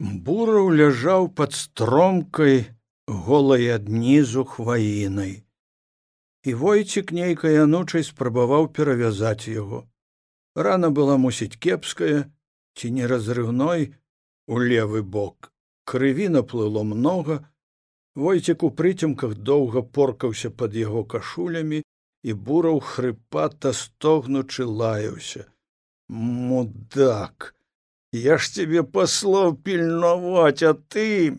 Бураў ляжаў пад стромкай голай аднізу хваінай. І войцік нейкай анучай спрабаваў перавязаць яго. Рана была мусіць кепская ці не разрыўной у левы бок. Крыві наплыло многа. Войцік у прыцемках доўга поркаўся пад яго кашулямі і бураў хрыпата стогнучы лаяўся. Мудак! Я ж тебе паслаў пільнаваць, а ты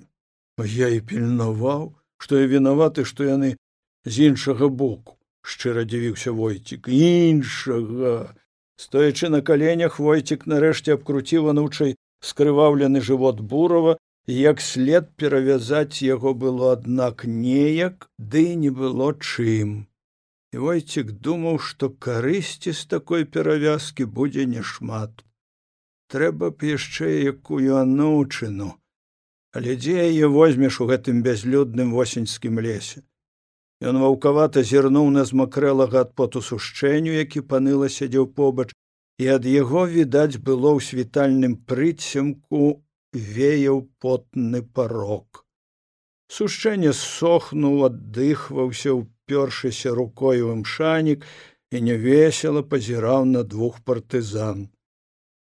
я і пільнаваў, што я вінаваты, што яны з іншага боку. Шчыра дзівіўся войцік. Іншага. Стоячы на каленях войцік нарэшце абкруціў анучай скрываўлены жывот бурава як след перавязаць яго было аднак неяк ды не было чым. Войцік думаў што карысці з такой перавязкі будзе няшмат трэба б яшчэ якую анучыну. Але дзе яе возьмеш у гэтым бязлюдным восеньскім лесе. Ён ваўкавата зірнуў на змакрэлага ад поту сушчэнню які паныла сядзеў побач і ад яго відаць было ў світальным прыцемку веяў потны парог. Сушчэнне сохнуў аддыхваўся ўпёршыся рукою імшанік і невесела пазіраў на двух партызан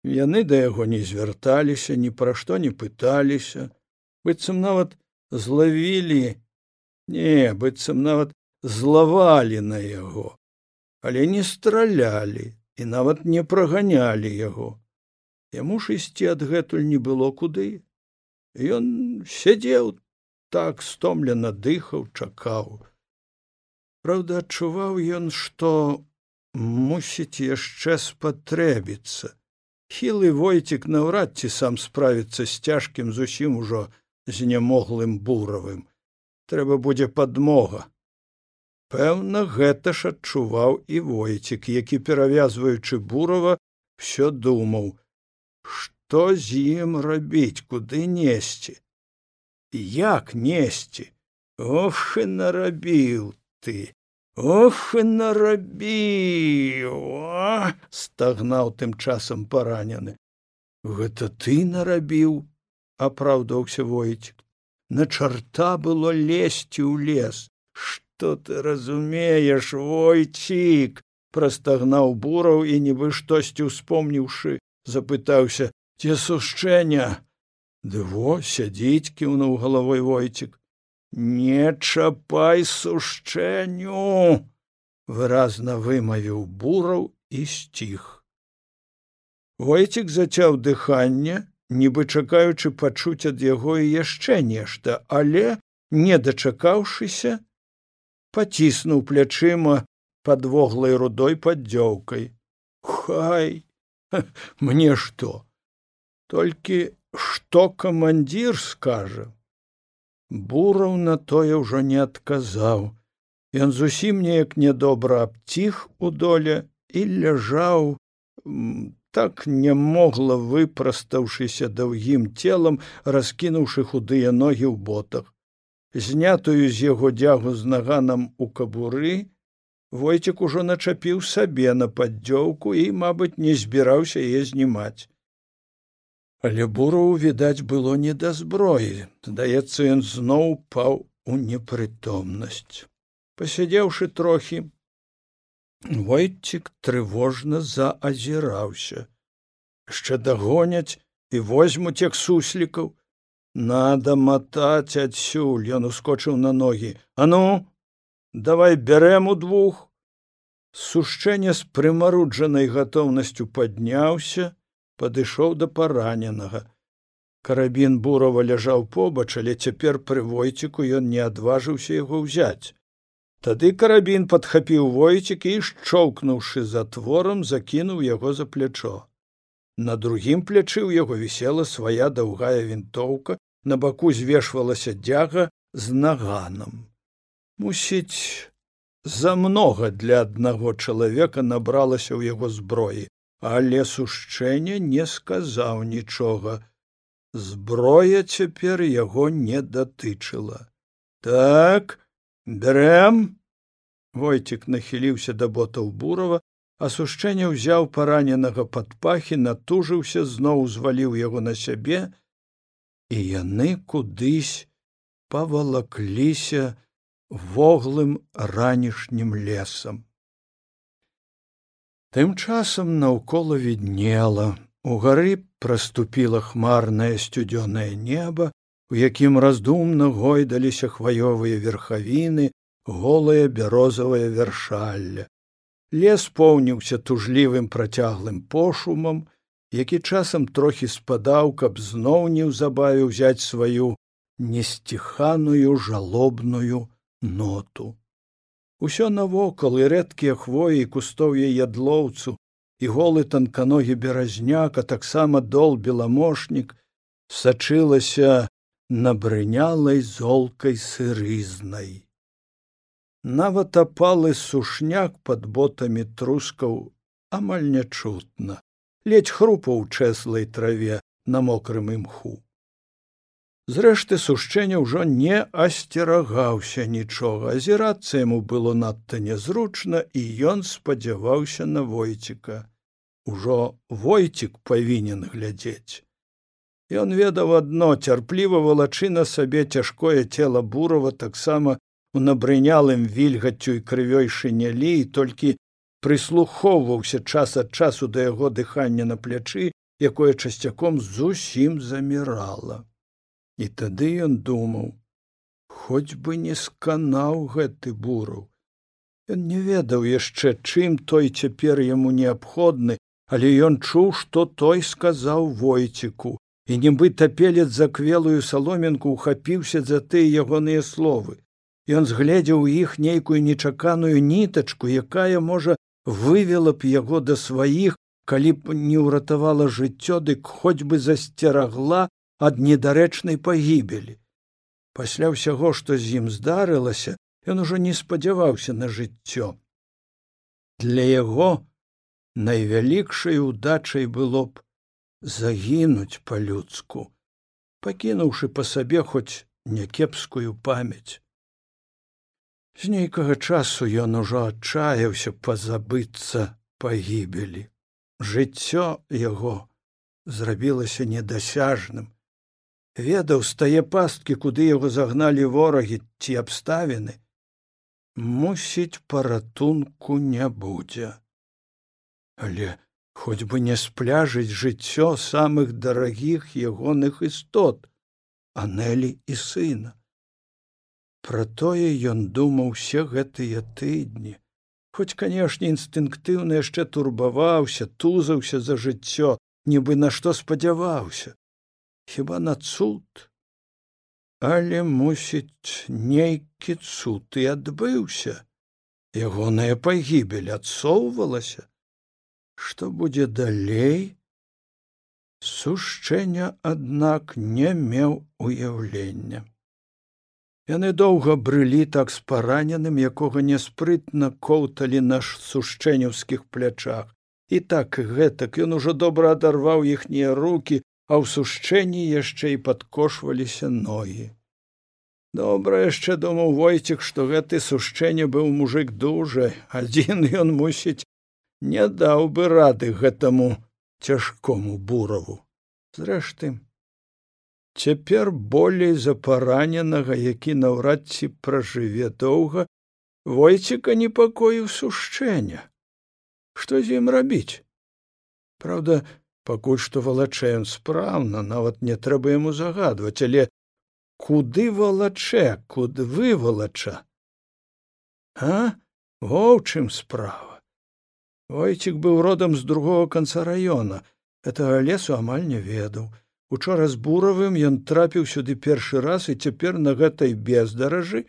Яны да яго не звярталіся, ні пра што не пыталіся, быццам нават злавілі, не, быццам нават злавалі на яго, але не стралялі і нават не праганялі яго. Яму ж ісці адгэтуль не было куды. Ён сядзеў так стомлена дыхаў, чакаў. Праўда, адчуваў ён, што мусіць яшчэ спатрэбіцца хілы войцік наўрад ці сам справіцца з цяжкім зусім ужо знямоглым буравым. Трэба будзе падмога. Пэўна гэта ж адчуваў і войцік які перавязваючы бурава все думаў што з ім рабіць куды несці? Як несці? Ох і нарабіў ты Ох нарабіў стагнаў тым часам паранены. Гэта ты нарабіў, апраўдаўся войцік. На чарта было лезці ў лес. Што ты разумееш, войцік, прастагнаў бураў і нібы штосьці успомніўшы, запытаўся, ці сушчэння. Ды во сядзіць кіўнуў галавой войцік не чапай сушчэнню выразна вымавіў бураў і сціх. Войцік зацяў дыханне нібы чакаючы пачуць ад яго і яшчэ нешта але не дачакаўшыся паціснуў плячыма пад воглай рудой паддзёўкай. Хай мне што? Толькі што камандзір скажа бураў на тое ўжо не адказаў. Ён зусім неяк нядобра абціх у доле і ляжаў так не могла выпрастаўшыся даўгім целам раскінуўшы худыя ногі ў ботах. Знятую з яго дзягу з наганам у кабуры войцік ужо начапіў сабе на паддзёўку і мабыць не збіраўся яе знімаць але буру відаць было не да зброі. Здаецца ён зноў паў у непрытомнасць. Пасядзеўшы трохі войцік трывожна заазіраўся. Яшчэ дагоняць і возьмуць як суслікаў. Надо матаць адсюль! Ён ускочыў на ногі. А ну давай бярэм у двух! Сушчэнне з прымаруджанай гатоўнасцю падняўся падышоў да параненага. Карабін бурава ляжаў побач але цяпер пры войціку ён не адважыўся яго ўзяць. Тады карабін падхапіў войцік і шчоўкнуўшы затворам закінуў яго за плячо. На другім плячы ў яго вісела свая даўгая вінтоўка на баку звешвалася дзяга з наганам. Мусіць замнога для аднаго чалавека набралася ў яго зброі але сушчэнне не сказаў нічога. Зброя цяпер яго не датычыла. Так дрем войцік нахіліўся да ботаў бурава а сушчэнне ўзяў параненага пад пахі натужыўся зноў зваліў яго на сябе і яны кудысь павалакліся воглым ранішнім лесам. Тым часам наўкола віднела, у гары праступіла хмарнае сцюдзёнае неба, у якім раздумна гойдаліся хваёвыя верхавіны, голае бярозавае вяршалля. Лес поўніўся тужлівым працяглым пошумам, які часам трохі спадаў, каб зноў неўзабаве ўзяць сваю несціханую жалобную ноту. Усё навокал і рэдкія хвоі кустоўе ядлоўцу і голы танканогі беразняка таксама дол беламошнік сачылася набрынялай золкай сырызнай. Нават апалы сушняк пад ботамі трускаў амаль нячутна, ледзь хрупаў чэслай траве на мокрым імху зрэшты сушчэння ўжо не асцерагаўся нічога. Азірацца яму было надта нязручна і ён спадзяваўся на войціка ужо войцік павінен глядзець. Ён ведаў адно цярпліва валачы на сабе цяжкое цела бурава таксама у набрынялым вільгаццю і крывёй шынялі і толькі прыслухоўваўся час ад часу да яго дыхання на плячы якое часцяком зусім замірала і тады ён думаў хоць бы не сканаў гэты бураў ён не ведаў яшчэ чым той цяпер яму неабходны але ён чуў што той сказаў войціку і нібыта пелец за квелую саломінку ухапіўся за тыя ягоныя словы. Ён згледзеў у іх нейкую нечаканую нітачку якая можа вывела б яго да сваіх калі б не ўратавала жыццё дык хоць бы засцерагла ад недарэчнай пагібелі. Пасля ўсяго, што з ім здарылася, ён ужо не спадзяваўся на жыццё. Для яго найвялікшай удачай было б загінуць па-людску, пакінуўшы па сабе хоць някепскую памяць. З нейкага часу ён ужо адчаяўся пазабыцца пагібелі. Жыццё яго зрабілася недасяжным ведаў стае пасткі куды яго загналі ворагі ці абставіны мусіць паратунку не будзе. Але хоць бы не спляжыць жыццё самых дарагіх ягоных істот анелі і сына. Пра тое ён думаў усе гэтыя тыдні. Хоць канешне інстынктыўна яшчэ турбаваўся тузаўся за жыццё нібы на што спадзяваўся хіба на цуд? Але мусіць нейкі цуд і адбыўся. Ягоная пагібель адсоўвалася. Што будзе далей? Сушчэння аднак не меў уяўлення. Яны доўга брылі так з параненым якога няспрытна коўталі на сушчэнняўскіх плячах. І так гэтак. Ён ужо добра адарваў іхнія руки а ў сушчэнні яшчэ і падкошваліся ногі. Добра яшчэ думаў войцік, што гэты сушчэнне быў мужик дужа, адзін ён мусіць не даў бы рады гэтаму цяжкому бураву. Зрэшты, цяпер болей за параненага, які наўрад ці пражыве доўга, войціка непакоіў сушчэння. Што з ім рабіць? Праўда, пакуль што валачэ ён спраўна нават не трэба яму загадваць але куды валачэ куды вывалача а? Во ў чым справа? Войцік быў родам з другого канца раёна. Гэтага лесу амаль не ведаў. Учора з буравым ён трапіў сюды першы раз і цяпер на гэтай бездаражы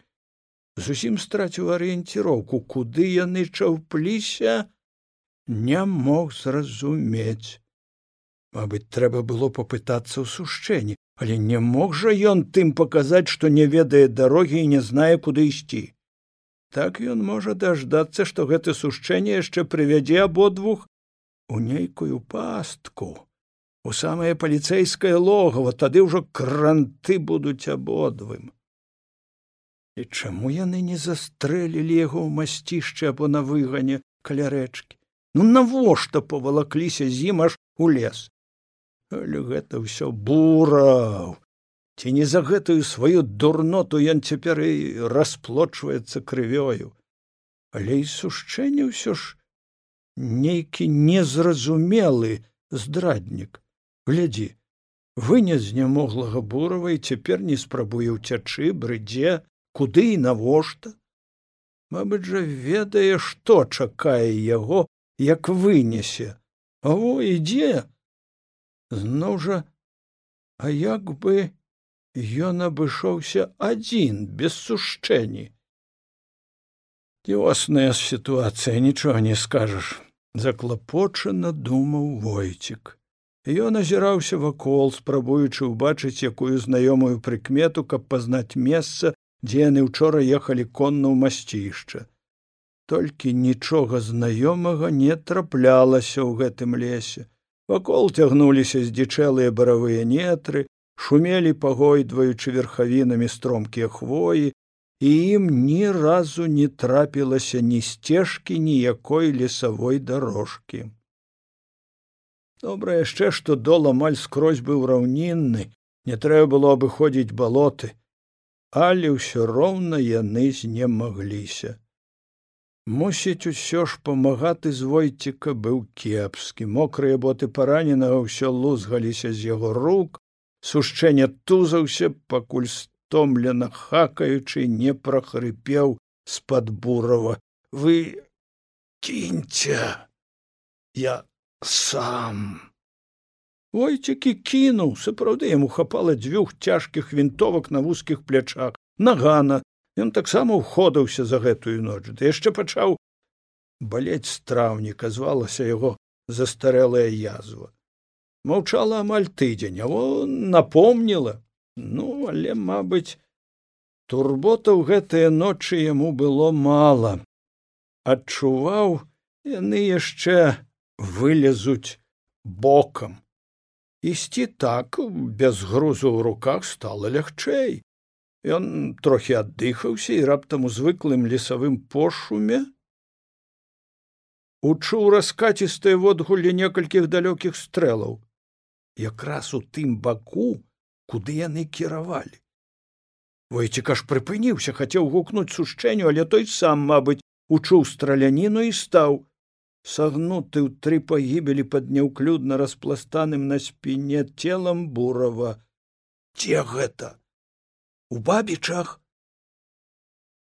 зусім страціў арыенціроўку. Куды яны чаўпліся не мог зразумець Мабыць, трэба было папытацца ў сушчэнні, але не мог жа ён тым паказаць, што не ведае дарогі і не знае, куды ісці. Так ён можа даждацца, што гэта сушчэнне яшчэ прывядзе абодвух у нейкую пастку у самае паліцэйскае логава, тады ўжо кранты будуць абодвым. І чаму яны не застрэлілі яго ў масцішчы або на выгане каля рэчкі ну навошта павалакліся з ім аж у лес але гэта ўсё бураў? Ці не за гэтую сваю дурноту ён цяпер і расплочваецца крывёю? Але і сушчэнне ўсё ж нейкі незразумелы здраднік. Глядзі вынес знямоглага бурава і цяпер не спрабуе ўцячы брыдзе куды і навошта? Мабыць жа ведае што чакае яго як вынесе. А во ідзе зноў жа а як бы ён абышоўся адзін без сушчэнні? Дзёсная сітуацыя нічога не скажаш заклапочана думаў войцік ён азіраўся вакол спрабуючы ўбачыць якую знаёмую прыкмету каб пазнаць месца дзе яны учора ехалі конна ў масцішча. Толькі нічога знаёмага не траплялася ў гэтым лесе вакол цягнуліся здзічэлыя баравыя нетры шумелі пагойдваючы верхавінамі стромкія хвоі і ім ні разу не трапілася ні сцежкі ніякой лесавой дарожкі. Добра яшчэ што дол амаль скрозь быў раўнінны не трэба было абыходзіць балоты але ўсё роўна яны знемагліся мусіць усё ж памагаты з войціка быў кепскі. Мокрыя боты параненага ўсё лузгаліся з яго рук. Сушчэнне тузаўся пакуль стомлена хакаючы не прахрыпеў з пад бурава. Вы кіньце я сам Войцікі кінуў, сапраўды яму хапала дзвюх цяжкіх вінтовак на вузкіх плячах. Нагана ён таксама ўходаўся за гэтую ноч ды яшчэ пачаў балець страўніка звалася яго застарэлая язва. Маўчала амаль тыдзень яго напомніла. Ну але мабыць турбота ў гэтыя ночы яму было мала. Адчуваў яны яшчэ вылезуць бокам. Ісці так без грузу ў руках стала лягчэй ён трохі аддыхаўся і раптам у звыклым лесавым пошуме учуў раскацістыя водгуллі некалькіх далёкіх стрэлаў. Якраз у тым баку куды яны кіравалі. Войцік аж прыпыніўся хацеў гукнуць сушчэнню але той сам мабыць учуў страляніну і стаў. Сагнуты ў тры пагібелі пад няўклюдна распластаным на спіне целам бурава. Дзе гэта у бабічах.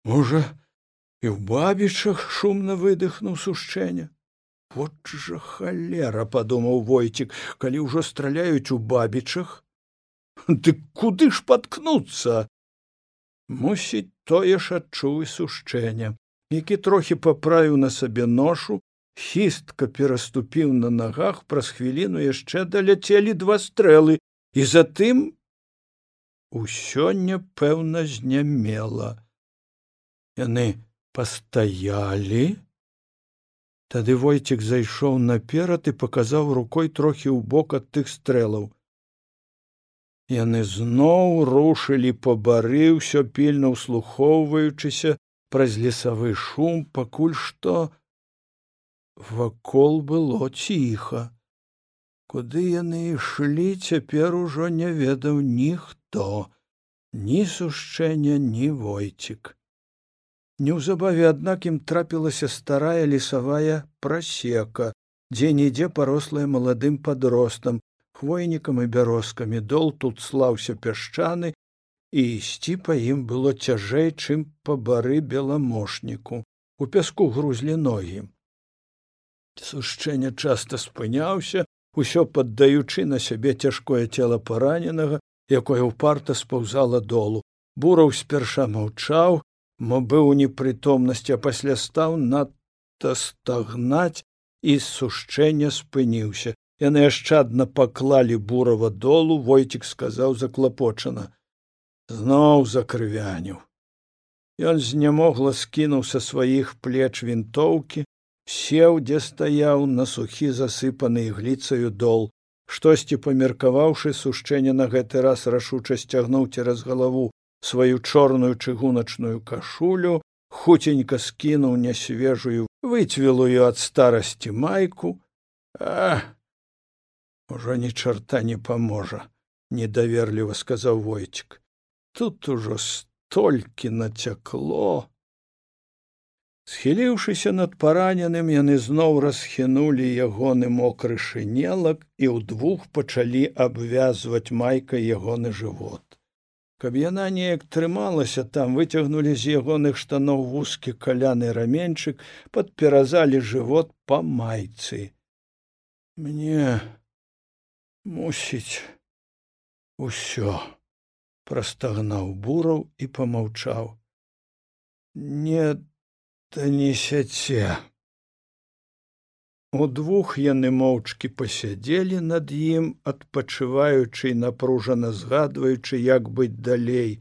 Можа і ў бабічах шумна выдыхнуў сушчэння вот жа халера падумаў войцік калі ўжо страляюць у бабічах. Ты куды ж паткнуцца? Мусіць тое ж адчуў і сушчэння які трохі паправіў на сабе ношу хістка пераступіў на нагах праз хвіліну яшчэ даляцелі два стрэлы і затым усё няпэўна знямела. Яны пастаялі. Тады войцік зайшоў наперад і паказаў рукой трохі ў бок ад тых стрэлаў. Яны зноў рушылі па бары ўсё пільна ўслухоўваючыся праз лесавы шум пакуль што вакол было ціха. Куды яны ішлі цяпер ужо не ведаў ніхто ні сушчэння ні войцік неўзабаве аднак ім трапілася старая лесавая прасека дзе нідзе парослая маладым падростам хвойнікам і бярозкамі. Дол тут слаўся пясчаны і ісці па ім было цяжэй чым па бары беламошніку. У пяску грузлі ногі. Сушчэнне часта спыняўся усё паддаючы на сябе цяжкое цела параненага якое ўпарта спаўзала долу. Бураў спярша маўчаў мо быў у непрытомнасці а пасля стаў надта стагнаць і сушчэння спыніўся. Яны ашчадна паклалі бурава долу войцік сказаў заклапочана. Зноў закрывяню ён знямогла скінуў са сваіх плеч вінтоўкі сеў дзе стаяў на сухі засыпаны гліцаю дол штосьці памеркаваўшы сушчэнне на гэты раз рашуча сцягнуў цераз галаву сваю чорную чыгуначную кашулю хуценька скінуў нясвежую выцвілую ад старасці майку. А ужо ні чарта не паможа недаверліва сказаў войцік. Тут ужо столькі нацякло схіліўшыся над параненым яны зноў расхінулі ягоны мокры шынелак і ўдвух пачалі абвязваць майкай ягоны жывот. Каб яна неяк трымалася там выцягнулі з ягоных штаноў вузкі каляны раменчык падперазалі жывот па майцы. Мне мусіць усё прастагнаў бураў і помаўчаў не та несяце удвух яны моўчкі пасядзелі над ім адпачываючы напружана згадваючы як быць далей.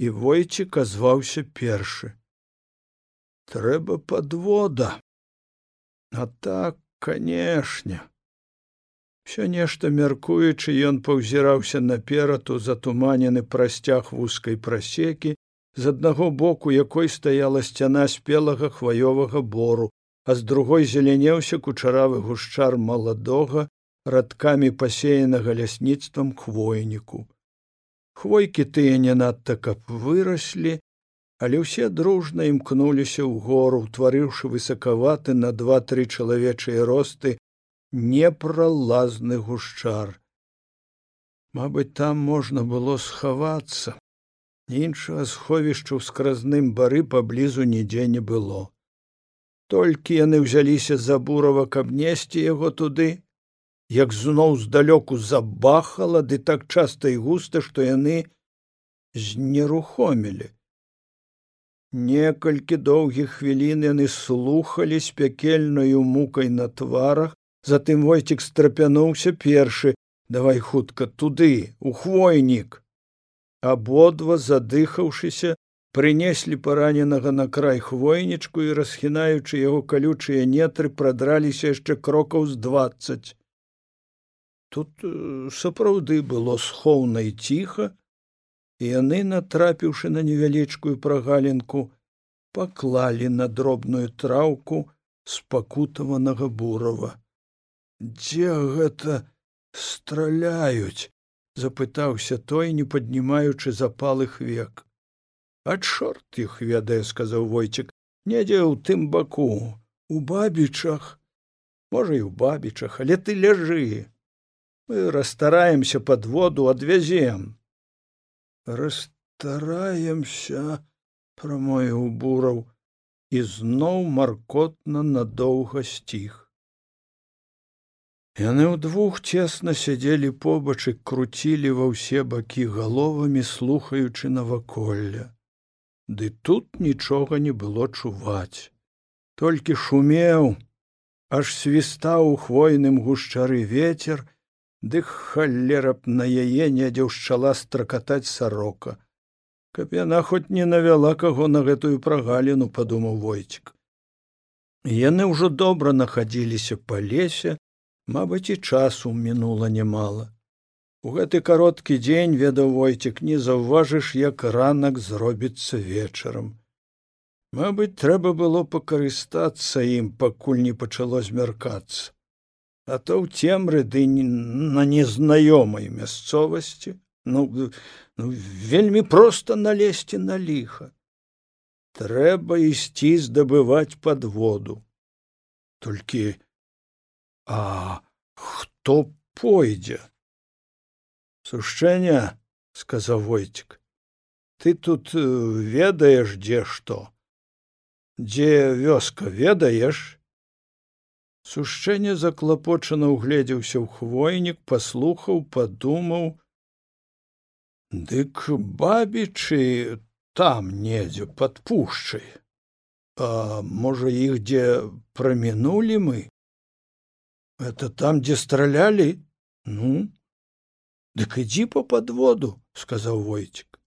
І войцік азваўся першы. Трэба подвода а так канешне все нешта мяркуючы ён паўзіраўся наперад у затуманены прасцяг вузкай прасекі з аднаго боку якой стаяла сцяна спелага хваёвага бору а з другой зелянеўся кучаравы гушчар маладога радкамі пасеянага лясніцтвам хвойніку хвойкі тыя не надта каб выраслі але ўсе дружна імкнуліся ў гору утварыўшы высакаваты на два тры чалавечыя росты непралазны гушчар. Мабыць там можна было схавацца іншага сховішча ў скразным бары паблізу нідзе не было. Толькі яны ўзяліся за бурава каб несці яго туды як зноў здалёку забахала ды так часта і густа што яны знерухомілі. Некалькі доўгіх хвілін яны слухалі з пякельнаю мукай на тварах затым войцік страпянуўся першы давай хутка туды у хвойнік абодва задыхаўшыся прынеслі параненага на край хвойнічку і расхінаючы яго калючыя нетры прадраліся яшчэ крокаў з дваццаць. Тут э, сапраўды было схоўна і ціха і яны натрапіўшы на невялічкую прагалінку паклалі на дробную траўку спакутаванага бурава. Дзе гэта страляюць запытаўся той не паднімаючы запалых век. А чорт іх ведае сказаў войцік недзе ў тым баку у бабічах можа і ў бабічах але ты ляжы. Мы расстараемся под воду адвязем расстараемся прамою бураў і зноў маркотна надоўга сціх Яны ўдвух цесна сядзелі побач і круцілі ва ўсе бакі галовамі слухаючы наваколля ды тут нічога не было чуваць. Толькі шумеў аж свістаў у хвойным гушчары ветер дых халераб на яе недзе ўшчала стракатаць сарока. Каб яна хоць не навяла каго на гэтую прагаліну падумаў войцік. Яны ўжо добра нахадзіліся па лесе Мабыць, і часу мінула нямала. У гэты кароткі дзень ведаў войцік не заўважыш, як ранак зробіцца вечарам. Мабыць, трэба было пакарыстацца ім, пакуль не пачало змяркацца, а то ў цемры ды на незнаёмай мясцовасці ну, ну вельмі проста налезці на ліха. Трэба ісці здабываць падводу. Толькі а хто пойдзе? Сушчэння сказаў войцік ты тут э, ведаеш дзе што? Дзе вёска ведаеш? Сушчэнне заклапочана угледзеўся ў хвойнік паслухаў падумаў. Дык бабічы там недзе пад пушчай? А можа іх дзе прамінулі мы это там дзе стралялі ну дык ідзі по подводу сказаў войцік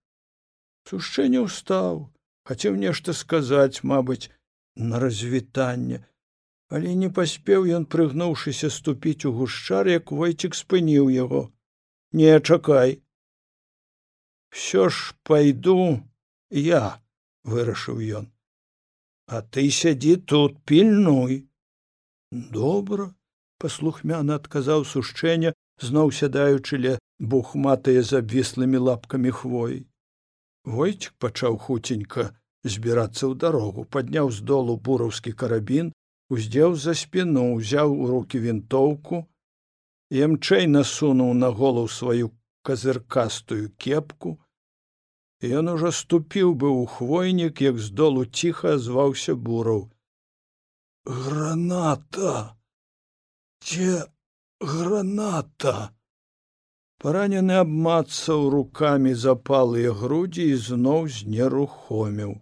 сушчэнне ўстаў хацеў нешта сказаць мабыць на развітанне але не паспеў ён прыгнуўшыся ступіць у гушчар як войцік спыніў яго. Не чакай. Все ж пайду я вырашыў ён. А ты сядзі тут пільнуй добра паслухмяна адказаў сушчэння зноў сядаючы ля бухматыя з абвіслымі лапкамі хвой. Войцік пачаў хуценька збірацца ў дарогу падняў з долу бураўскі карабін уздзеў за спіну узяў у руки вінтоўку ямчэй насунуў на голаў сваю казыркастую кепку. Ён ужо ступіў бы ў хвойнік як здолу ціха зваўся бураў. Граната дзе граната? Паранены абмацаў рукамі запалыя грудзі і зноў знерухоміў.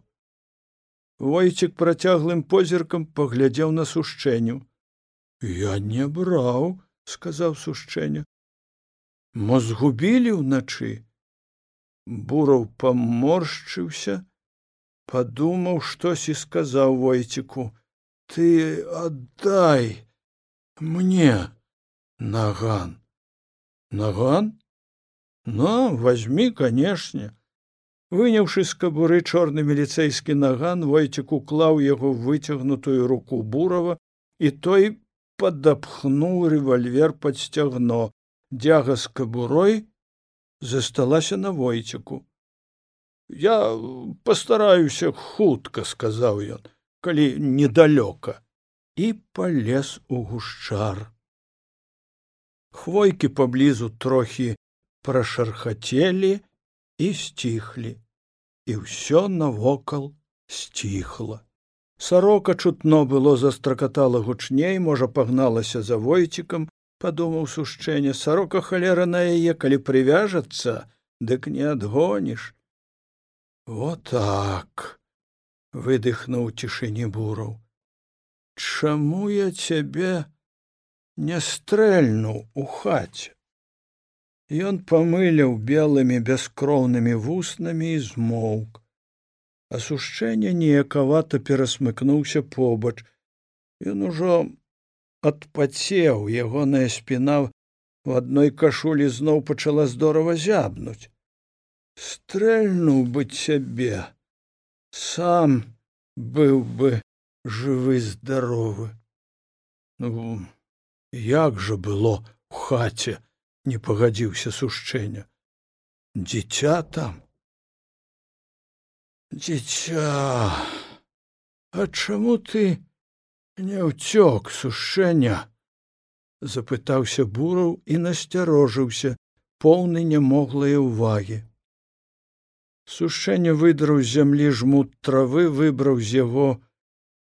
Войцік працяглым позіркам паглядзеў на сушчэню. Я не браў сказаў сушчэння мо згубілі ўначы? Бураў паморшчыўся падумаў штось і сказаў войціку ты аддай мне наган. Наган? Ну возьми канешне выняўшы з кабуры чорны міліцэйскі наган войцік уклаў яго выцягнутую руку бурава і той падапхнуў рэвальвер пад сцягно. Дзяга з кабурой засталася на войціку. Я пастараюся хутка сказаў ён калі недалёка і палез у гушчар. Хвойкі паблізу трохі прашархацелі і сціхлі і ўсё навокал сціхла. Сарока чутно было застракатала гучней можа пагналася за войцікам падумаў сушчэнне. Сарока халера на яе калі прывяжацца дык не адгоніш. О так выдыхнуў цішыні бураў чаму я цябе не стрэльнуў у хаце? Ён памыляў белымі бяскроўнымі вуснамі і змоўк. Асушчэнне неякавата перасмыкнуўся побач. Ён ужо адпацеў ягоная спіна в адной кашулі зноў пачала здорава зябнуць. Стрэльнуў бы цябе сам быў бы жывы здаровы ну як жа было у хаце не пагадзіўся сушчэння дзіця там? Дзіця а чаму ты не ўцёк сушэння запытаўся бураў і насцярожыўся поўны нямоглай увагі сушэнне выдраў з зямлі жмут травы выбраў з яго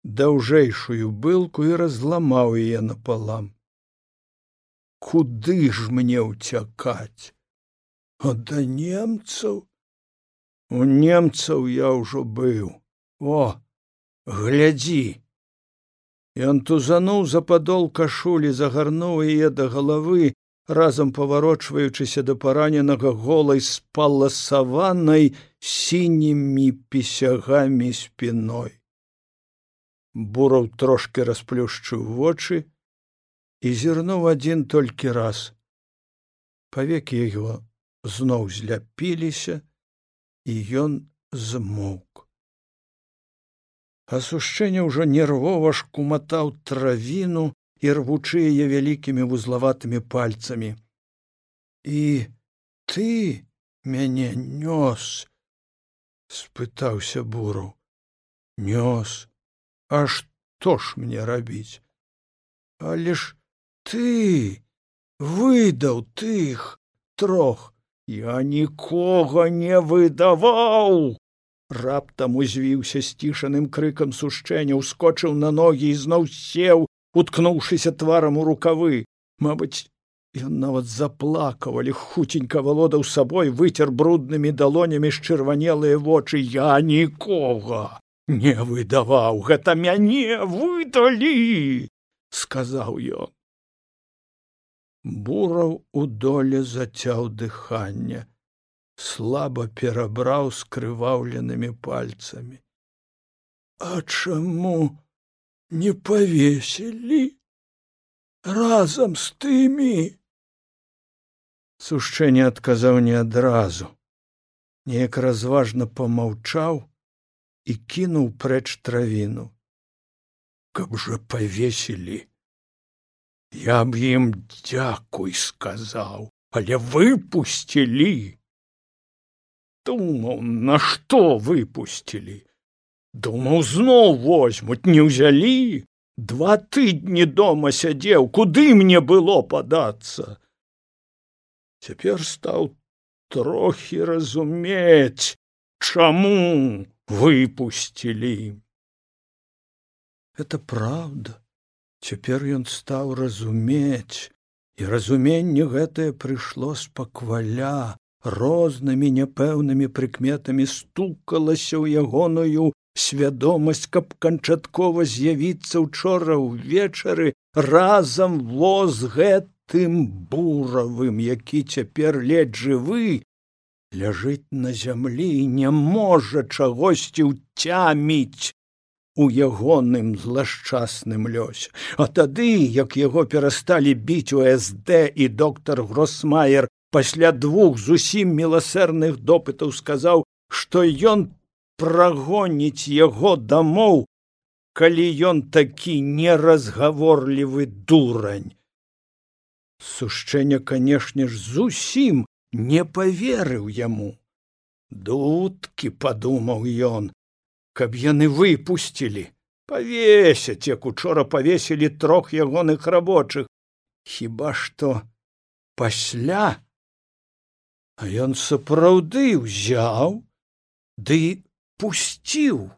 даўжэйшую былку і разламаў яе напалам. Куды ж мне ўцякаць? А да немцаў? У немцаў я ўжо быў. О глядзі! Ён тузануў за падол кашулі загарнуў яе да галавы разам паварочваючыся да параненага голай спаласаванай сінімі пісягамі спіной бураў трошки расплюшчыў вочы і зірнуў адзін толькі раз. Павекі яго зноў зляпіліся і ён змоўк. Асушчэнне ўжо нервова шкуматаў травіну і рвучы яе вялікімі вузлаватымі пальцамі. І ты мяне нёс спытаўся буру нёс а што ж мне рабіць але ж ты выдаў тых трох я нікога не выдаваў раптам узвіўся сцішаным крыкам сушчэння ускочыў на ногі і зноў сеў уткнуўшыся тварам у рукавы. Мабыць ён нават заплакавалі хуценька валодаў сабой выцер бруднымі далонямі счырванелыя вочы я нікога не выдаваў гэта мяне выдалі сказаў ён. Бураў у доле зацяў дыханне слаба перабраў скрываўленымі пальцамі. А чаму не павесілі разам з тымі? Сушчэнне адказаў не адразу. Неяк разважна помаўчаў і кінуў прэч травіну каб жа павесілі я б ім дзякуй сказаў але выпусцілі думаў на што выпусцілі думаў зноў возьмуць не ўзялі два тыдні дома сядзеў куды мне было падацца цяпер стаў трохі разумець чаму выпусцілі это праўда цяпер ён стаў разумець і разуменне гэтае прыйшло спакваля рознымі няпэўнымі прыкметамі стукалася ў ягоную свядомасць каб канчаткова з'явіцца учора ўвечары разам воз гэтым буравым які цяпер ледь жывы ляжыць на зямлі і не можа чагосьці ўцяміць у ягоным злашчасным лёсе а тады як яго перасталі біць у сд і доктор гросмайер пасля двух зусім міласэрных допытаў сказаў што ён прагоніць яго дамоў, калі ён такі неразгаворлівы дурань. Сушчэнне, канешне ж, зусім не поверыў яму. Дудкі падумаў ён, каб яны выпусцілі, павесяць, як учора павесілі трох ягоных рабочых, хіба што пасля, а ён сапраўды ўзяў ды пусціў